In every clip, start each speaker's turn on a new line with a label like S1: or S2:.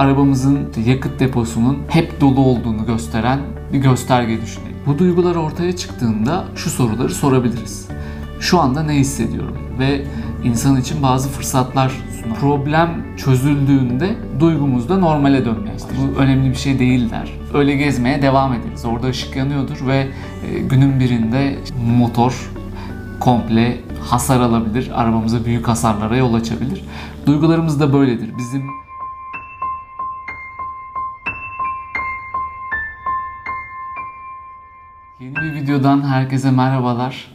S1: arabamızın yakıt deposunun hep dolu olduğunu gösteren bir gösterge düşünelim. Bu duygular ortaya çıktığında şu soruları sorabiliriz. Şu anda ne hissediyorum ve insan için bazı fırsatlar sunar. Problem çözüldüğünde duygumuz da normale dönmeye başlar. Bu önemli bir şey değil der. Öyle gezmeye devam ederiz. Orada ışık yanıyordur ve e, günün birinde motor komple hasar alabilir. Arabamıza büyük hasarlara yol açabilir. Duygularımız da böyledir. Bizim videodan herkese merhabalar.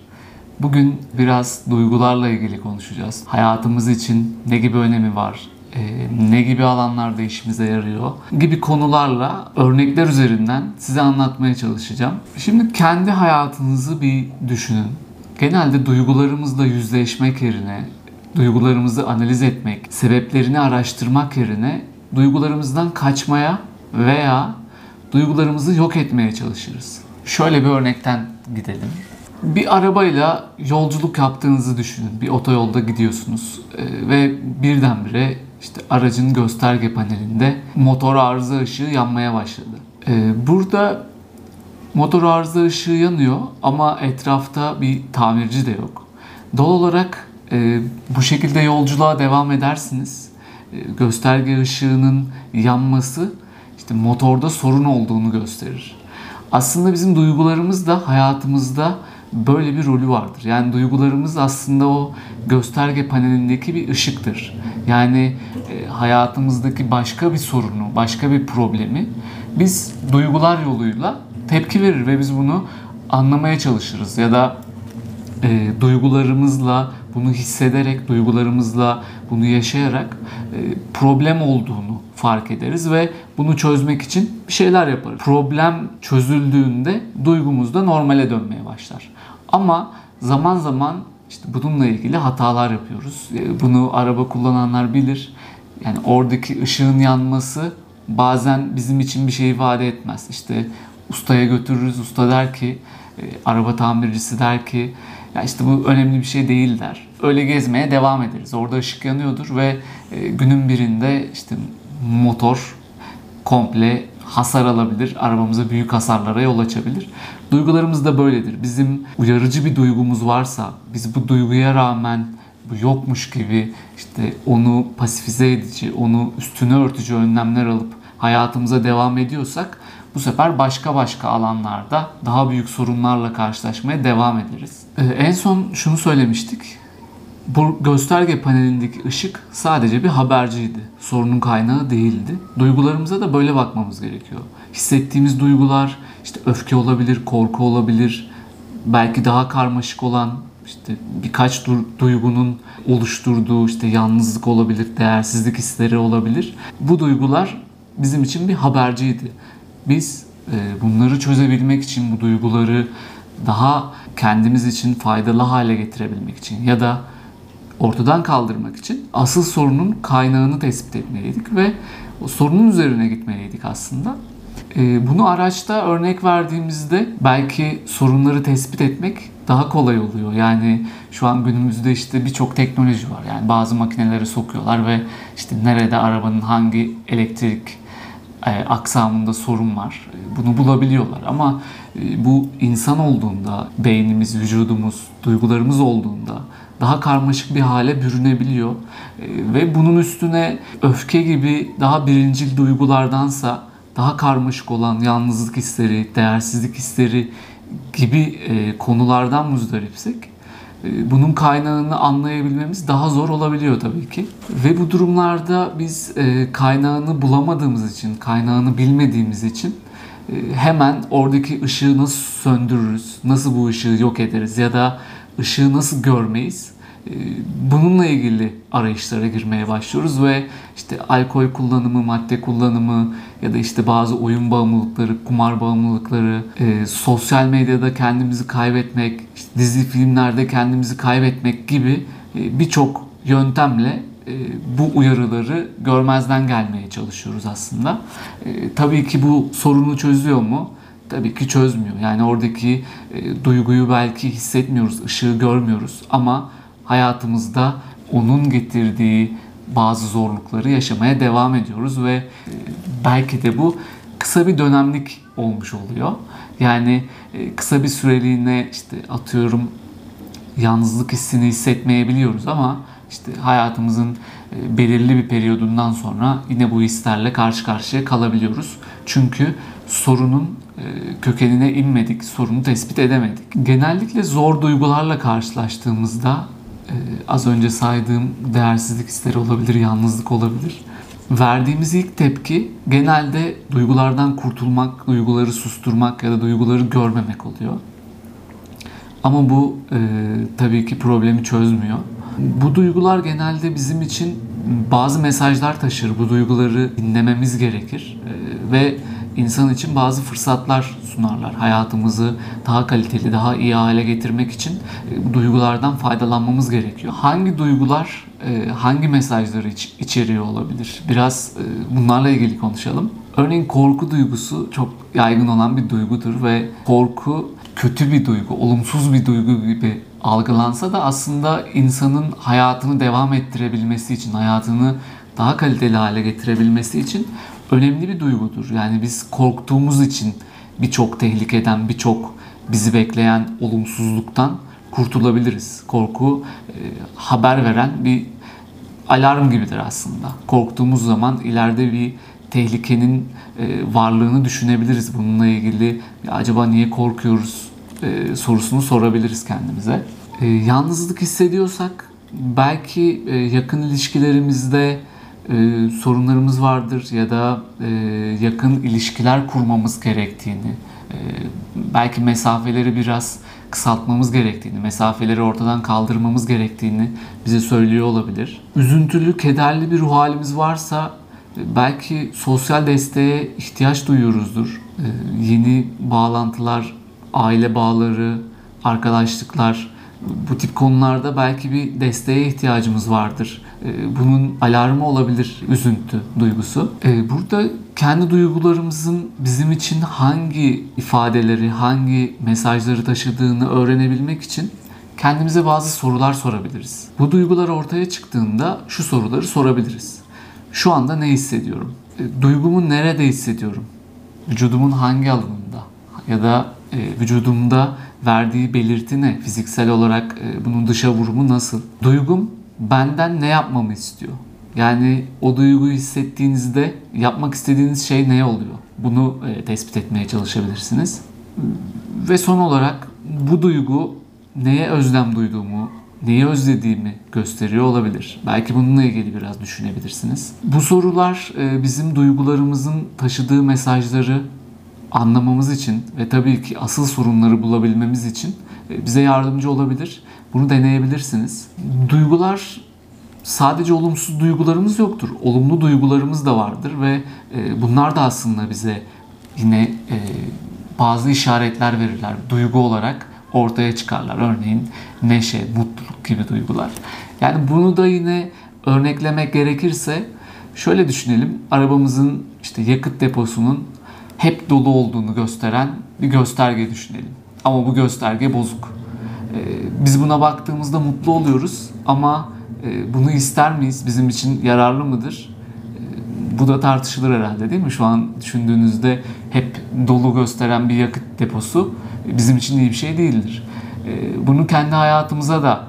S1: Bugün biraz duygularla ilgili konuşacağız. Hayatımız için ne gibi önemi var? e, ne gibi alanlarda işimize yarıyor gibi konularla örnekler üzerinden size anlatmaya çalışacağım. Şimdi kendi hayatınızı bir düşünün. Genelde duygularımızla yüzleşmek yerine, duygularımızı analiz etmek, sebeplerini araştırmak yerine duygularımızdan kaçmaya veya duygularımızı yok etmeye çalışırız. Şöyle bir örnekten gidelim. Bir arabayla yolculuk yaptığınızı düşünün. Bir otoyolda gidiyorsunuz ee, ve birdenbire işte aracın gösterge panelinde motor arıza ışığı yanmaya başladı. Ee, burada motor arıza ışığı yanıyor ama etrafta bir tamirci de yok. Doğal olarak e, bu şekilde yolculuğa devam edersiniz. E, gösterge ışığının yanması işte motorda sorun olduğunu gösterir. Aslında bizim duygularımız da hayatımızda böyle bir rolü vardır. Yani duygularımız aslında o gösterge panelindeki bir ışıktır. Yani e, hayatımızdaki başka bir sorunu, başka bir problemi biz duygular yoluyla tepki verir ve biz bunu anlamaya çalışırız ya da e, duygularımızla bunu hissederek, duygularımızla bunu yaşayarak e, problem olduğunu fark ederiz ve bunu çözmek için bir şeyler yaparız. Problem çözüldüğünde duygumuz da normale dönmeye başlar. Ama zaman zaman işte bununla ilgili hatalar yapıyoruz. E, bunu araba kullananlar bilir. Yani oradaki ışığın yanması bazen bizim için bir şey ifade etmez. İşte ustaya götürürüz. Usta der ki, e, araba tamircisi der ki ya işte bu önemli bir şey değil der. Öyle gezmeye devam ederiz. Orada ışık yanıyordur ve e, günün birinde işte motor komple hasar alabilir, arabamıza büyük hasarlara yol açabilir. Duygularımız da böyledir. Bizim uyarıcı bir duygumuz varsa, biz bu duyguya rağmen bu yokmuş gibi işte onu pasifize edici, onu üstüne örtücü önlemler alıp hayatımıza devam ediyorsak bu sefer başka başka alanlarda daha büyük sorunlarla karşılaşmaya devam ederiz. Ee, en son şunu söylemiştik. Bu gösterge panelindeki ışık sadece bir haberciydi. Sorunun kaynağı değildi. Duygularımıza da böyle bakmamız gerekiyor. Hissettiğimiz duygular işte öfke olabilir, korku olabilir, belki daha karmaşık olan işte birkaç duygunun oluşturduğu işte yalnızlık olabilir, değersizlik hisleri olabilir. Bu duygular bizim için bir haberciydi. Biz e, bunları çözebilmek için bu duyguları daha kendimiz için faydalı hale getirebilmek için ya da ortadan kaldırmak için asıl sorunun kaynağını tespit etmeliydik ve o sorunun üzerine gitmeliydik aslında. Ee, bunu araçta örnek verdiğimizde belki sorunları tespit etmek daha kolay oluyor. Yani şu an günümüzde işte birçok teknoloji var. Yani bazı makineleri sokuyorlar ve işte nerede arabanın hangi elektrik e, aksamında sorun var. Bunu bulabiliyorlar ama e, bu insan olduğunda, beynimiz, vücudumuz, duygularımız olduğunda daha karmaşık bir hale bürünebiliyor. E, ve bunun üstüne öfke gibi daha birincil duygulardansa daha karmaşık olan yalnızlık hisleri, değersizlik hisleri gibi e, konulardan muzdaripsek e, bunun kaynağını anlayabilmemiz daha zor olabiliyor tabii ki. Ve bu durumlarda biz kaynağını bulamadığımız için, kaynağını bilmediğimiz için hemen oradaki ışığı nasıl söndürürüz, nasıl bu ışığı yok ederiz ya da ışığı nasıl görmeyiz? Ee, bununla ilgili arayışlara girmeye başlıyoruz ve işte alkol kullanımı, madde kullanımı ya da işte bazı oyun bağımlılıkları, kumar bağımlılıkları, e, sosyal medyada kendimizi kaybetmek, işte dizi filmlerde kendimizi kaybetmek gibi e, birçok yöntemle e, bu uyarıları görmezden gelmeye çalışıyoruz aslında. E, tabii ki bu sorunu çözüyor mu? tabii ki çözmüyor. Yani oradaki e, duyguyu belki hissetmiyoruz, ışığı görmüyoruz ama hayatımızda onun getirdiği bazı zorlukları yaşamaya devam ediyoruz ve e, belki de bu kısa bir dönemlik olmuş oluyor. Yani e, kısa bir süreliğine işte atıyorum yalnızlık hissini hissetmeyebiliyoruz ama işte hayatımızın e, belirli bir periyodundan sonra yine bu hislerle karşı karşıya kalabiliyoruz. Çünkü sorunun kökenine inmedik, sorunu tespit edemedik. Genellikle zor duygularla karşılaştığımızda e, az önce saydığım değersizlik hisleri olabilir, yalnızlık olabilir. Verdiğimiz ilk tepki genelde duygulardan kurtulmak, duyguları susturmak ya da duyguları görmemek oluyor. Ama bu e, tabii ki problemi çözmüyor. Bu duygular genelde bizim için bazı mesajlar taşır. Bu duyguları dinlememiz gerekir e, ve insan için bazı fırsatlar sunarlar. Hayatımızı daha kaliteli, daha iyi hale getirmek için e, duygulardan faydalanmamız gerekiyor. Hangi duygular e, hangi mesajları iç, içeriyor olabilir? Biraz e, bunlarla ilgili konuşalım. Örneğin korku duygusu çok yaygın olan bir duygudur ve korku kötü bir duygu, olumsuz bir duygu gibi algılansa da aslında insanın hayatını devam ettirebilmesi için, hayatını daha kaliteli hale getirebilmesi için önemli bir duygudur. Yani biz korktuğumuz için birçok tehlikeden, birçok bizi bekleyen olumsuzluktan kurtulabiliriz. Korku e, haber veren bir alarm gibidir aslında. Korktuğumuz zaman ileride bir tehlikenin e, varlığını düşünebiliriz. Bununla ilgili acaba niye korkuyoruz e, sorusunu sorabiliriz kendimize. E, yalnızlık hissediyorsak belki e, yakın ilişkilerimizde e, sorunlarımız vardır ya da e, yakın ilişkiler kurmamız gerektiğini, e, belki mesafeleri biraz kısaltmamız gerektiğini, mesafeleri ortadan kaldırmamız gerektiğini bize söylüyor olabilir. Üzüntülü, kederli bir ruh halimiz varsa e, belki sosyal desteğe ihtiyaç duyuyoruzdur. E, yeni bağlantılar, aile bağları, arkadaşlıklar, bu tip konularda belki bir desteğe ihtiyacımız vardır. Ee, bunun alarmı olabilir üzüntü duygusu. Ee, burada kendi duygularımızın bizim için hangi ifadeleri, hangi mesajları taşıdığını öğrenebilmek için kendimize bazı sorular sorabiliriz. Bu duygular ortaya çıktığında şu soruları sorabiliriz. Şu anda ne hissediyorum? Ee, duygumu nerede hissediyorum? Vücudumun hangi alanında? Ya da e, vücudumda verdiği belirti ne? Fiziksel olarak e, bunun dışa vurumu nasıl? Duygum benden ne yapmamı istiyor? Yani o duyguyu hissettiğinizde yapmak istediğiniz şey ne oluyor? Bunu e, tespit etmeye çalışabilirsiniz. Ve son olarak bu duygu neye özlem duyduğumu, neyi özlediğimi gösteriyor olabilir. Belki bununla ilgili biraz düşünebilirsiniz. Bu sorular e, bizim duygularımızın taşıdığı mesajları anlamamız için ve tabii ki asıl sorunları bulabilmemiz için e, bize yardımcı olabilir. Bunu deneyebilirsiniz. Duygular sadece olumsuz duygularımız yoktur. Olumlu duygularımız da vardır ve e, bunlar da aslında bize yine e, bazı işaretler verirler. Duygu olarak ortaya çıkarlar. Örneğin neşe, mutluluk gibi duygular. Yani bunu da yine örneklemek gerekirse şöyle düşünelim. Arabamızın işte yakıt deposunun hep dolu olduğunu gösteren bir gösterge düşünelim. Ama bu gösterge bozuk. Ee, biz buna baktığımızda mutlu oluyoruz ama e, bunu ister miyiz? Bizim için yararlı mıdır? Ee, bu da tartışılır herhalde değil mi? Şu an düşündüğünüzde hep dolu gösteren bir yakıt deposu bizim için iyi bir şey değildir. Ee, bunu kendi hayatımıza da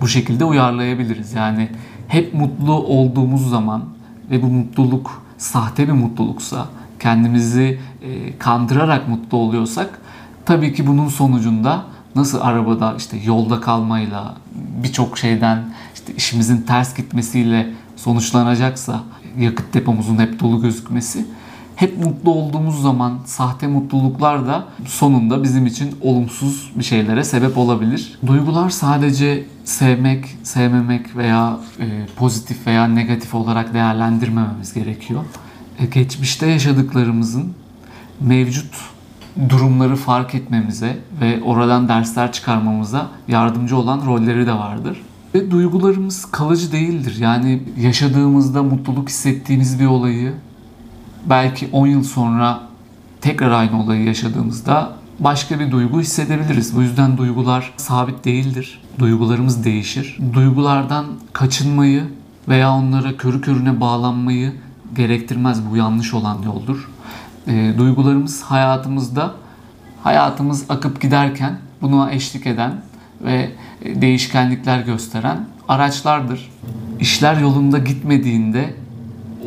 S1: bu şekilde uyarlayabiliriz. Yani hep mutlu olduğumuz zaman ve bu mutluluk sahte bir mutluluksa kendimizi e, kandırarak mutlu oluyorsak tabii ki bunun sonucunda nasıl arabada işte yolda kalmayla birçok şeyden işte işimizin ters gitmesiyle sonuçlanacaksa yakıt depomuzun hep dolu gözükmesi hep mutlu olduğumuz zaman sahte mutluluklar da sonunda bizim için olumsuz bir şeylere sebep olabilir. Duygular sadece sevmek, sevmemek veya e, pozitif veya negatif olarak değerlendirmememiz gerekiyor. Geçmişte yaşadıklarımızın mevcut durumları fark etmemize ve oradan dersler çıkarmamıza yardımcı olan rolleri de vardır. Ve duygularımız kalıcı değildir. Yani yaşadığımızda mutluluk hissettiğimiz bir olayı belki 10 yıl sonra tekrar aynı olayı yaşadığımızda başka bir duygu hissedebiliriz. Bu yüzden duygular sabit değildir. Duygularımız değişir. Duygulardan kaçınmayı veya onlara körü körüne bağlanmayı gerektirmez. Bu yanlış olan yoldur. E, duygularımız hayatımızda hayatımız akıp giderken buna eşlik eden ve e, değişkenlikler gösteren araçlardır. İşler yolunda gitmediğinde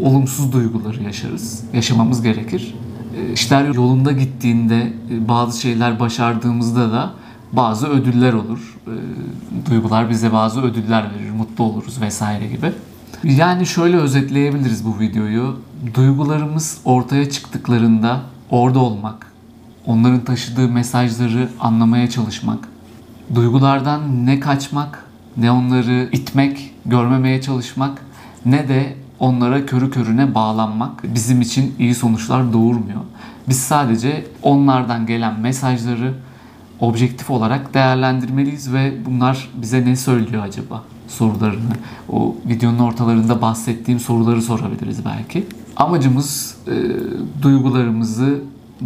S1: olumsuz duyguları yaşarız. Yaşamamız gerekir. E, İşler yolunda gittiğinde e, bazı şeyler başardığımızda da bazı ödüller olur. E, Duygular bize bazı ödüller verir. Mutlu oluruz vesaire gibi. Yani şöyle özetleyebiliriz bu videoyu. Duygularımız ortaya çıktıklarında orada olmak, onların taşıdığı mesajları anlamaya çalışmak, duygulardan ne kaçmak, ne onları itmek, görmemeye çalışmak, ne de onlara körü körüne bağlanmak bizim için iyi sonuçlar doğurmuyor. Biz sadece onlardan gelen mesajları objektif olarak değerlendirmeliyiz ve bunlar bize ne söylüyor acaba sorularını. O videonun ortalarında bahsettiğim soruları sorabiliriz belki. Amacımız e, duygularımızı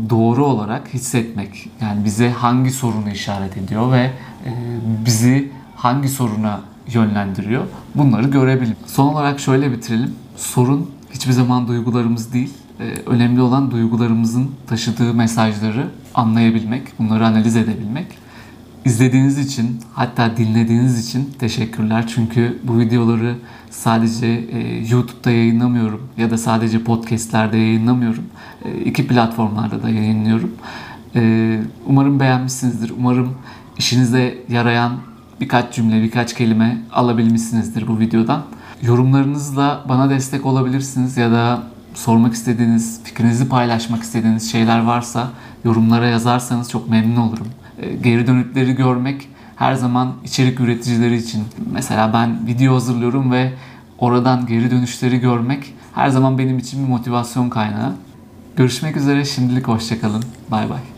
S1: doğru olarak hissetmek. Yani bize hangi sorunu işaret ediyor ve e, bizi hangi soruna yönlendiriyor bunları görebilim. Son olarak şöyle bitirelim. Sorun hiçbir zaman duygularımız değil. E, önemli olan duygularımızın taşıdığı mesajları anlayabilmek, bunları analiz edebilmek. İzlediğiniz için hatta dinlediğiniz için teşekkürler. Çünkü bu videoları sadece e, YouTube'da yayınlamıyorum ya da sadece podcastlerde yayınlamıyorum. E, iki platformlarda da yayınlıyorum. E, umarım beğenmişsinizdir. Umarım işinize yarayan birkaç cümle, birkaç kelime alabilmişsinizdir bu videodan. Yorumlarınızla bana destek olabilirsiniz ya da sormak istediğiniz, fikrinizi paylaşmak istediğiniz şeyler varsa yorumlara yazarsanız çok memnun olurum. E, Geri dönütleri görmek her zaman içerik üreticileri için. Mesela ben video hazırlıyorum ve oradan geri dönüşleri görmek her zaman benim için bir motivasyon kaynağı. Görüşmek üzere şimdilik hoşçakalın. Bay bay.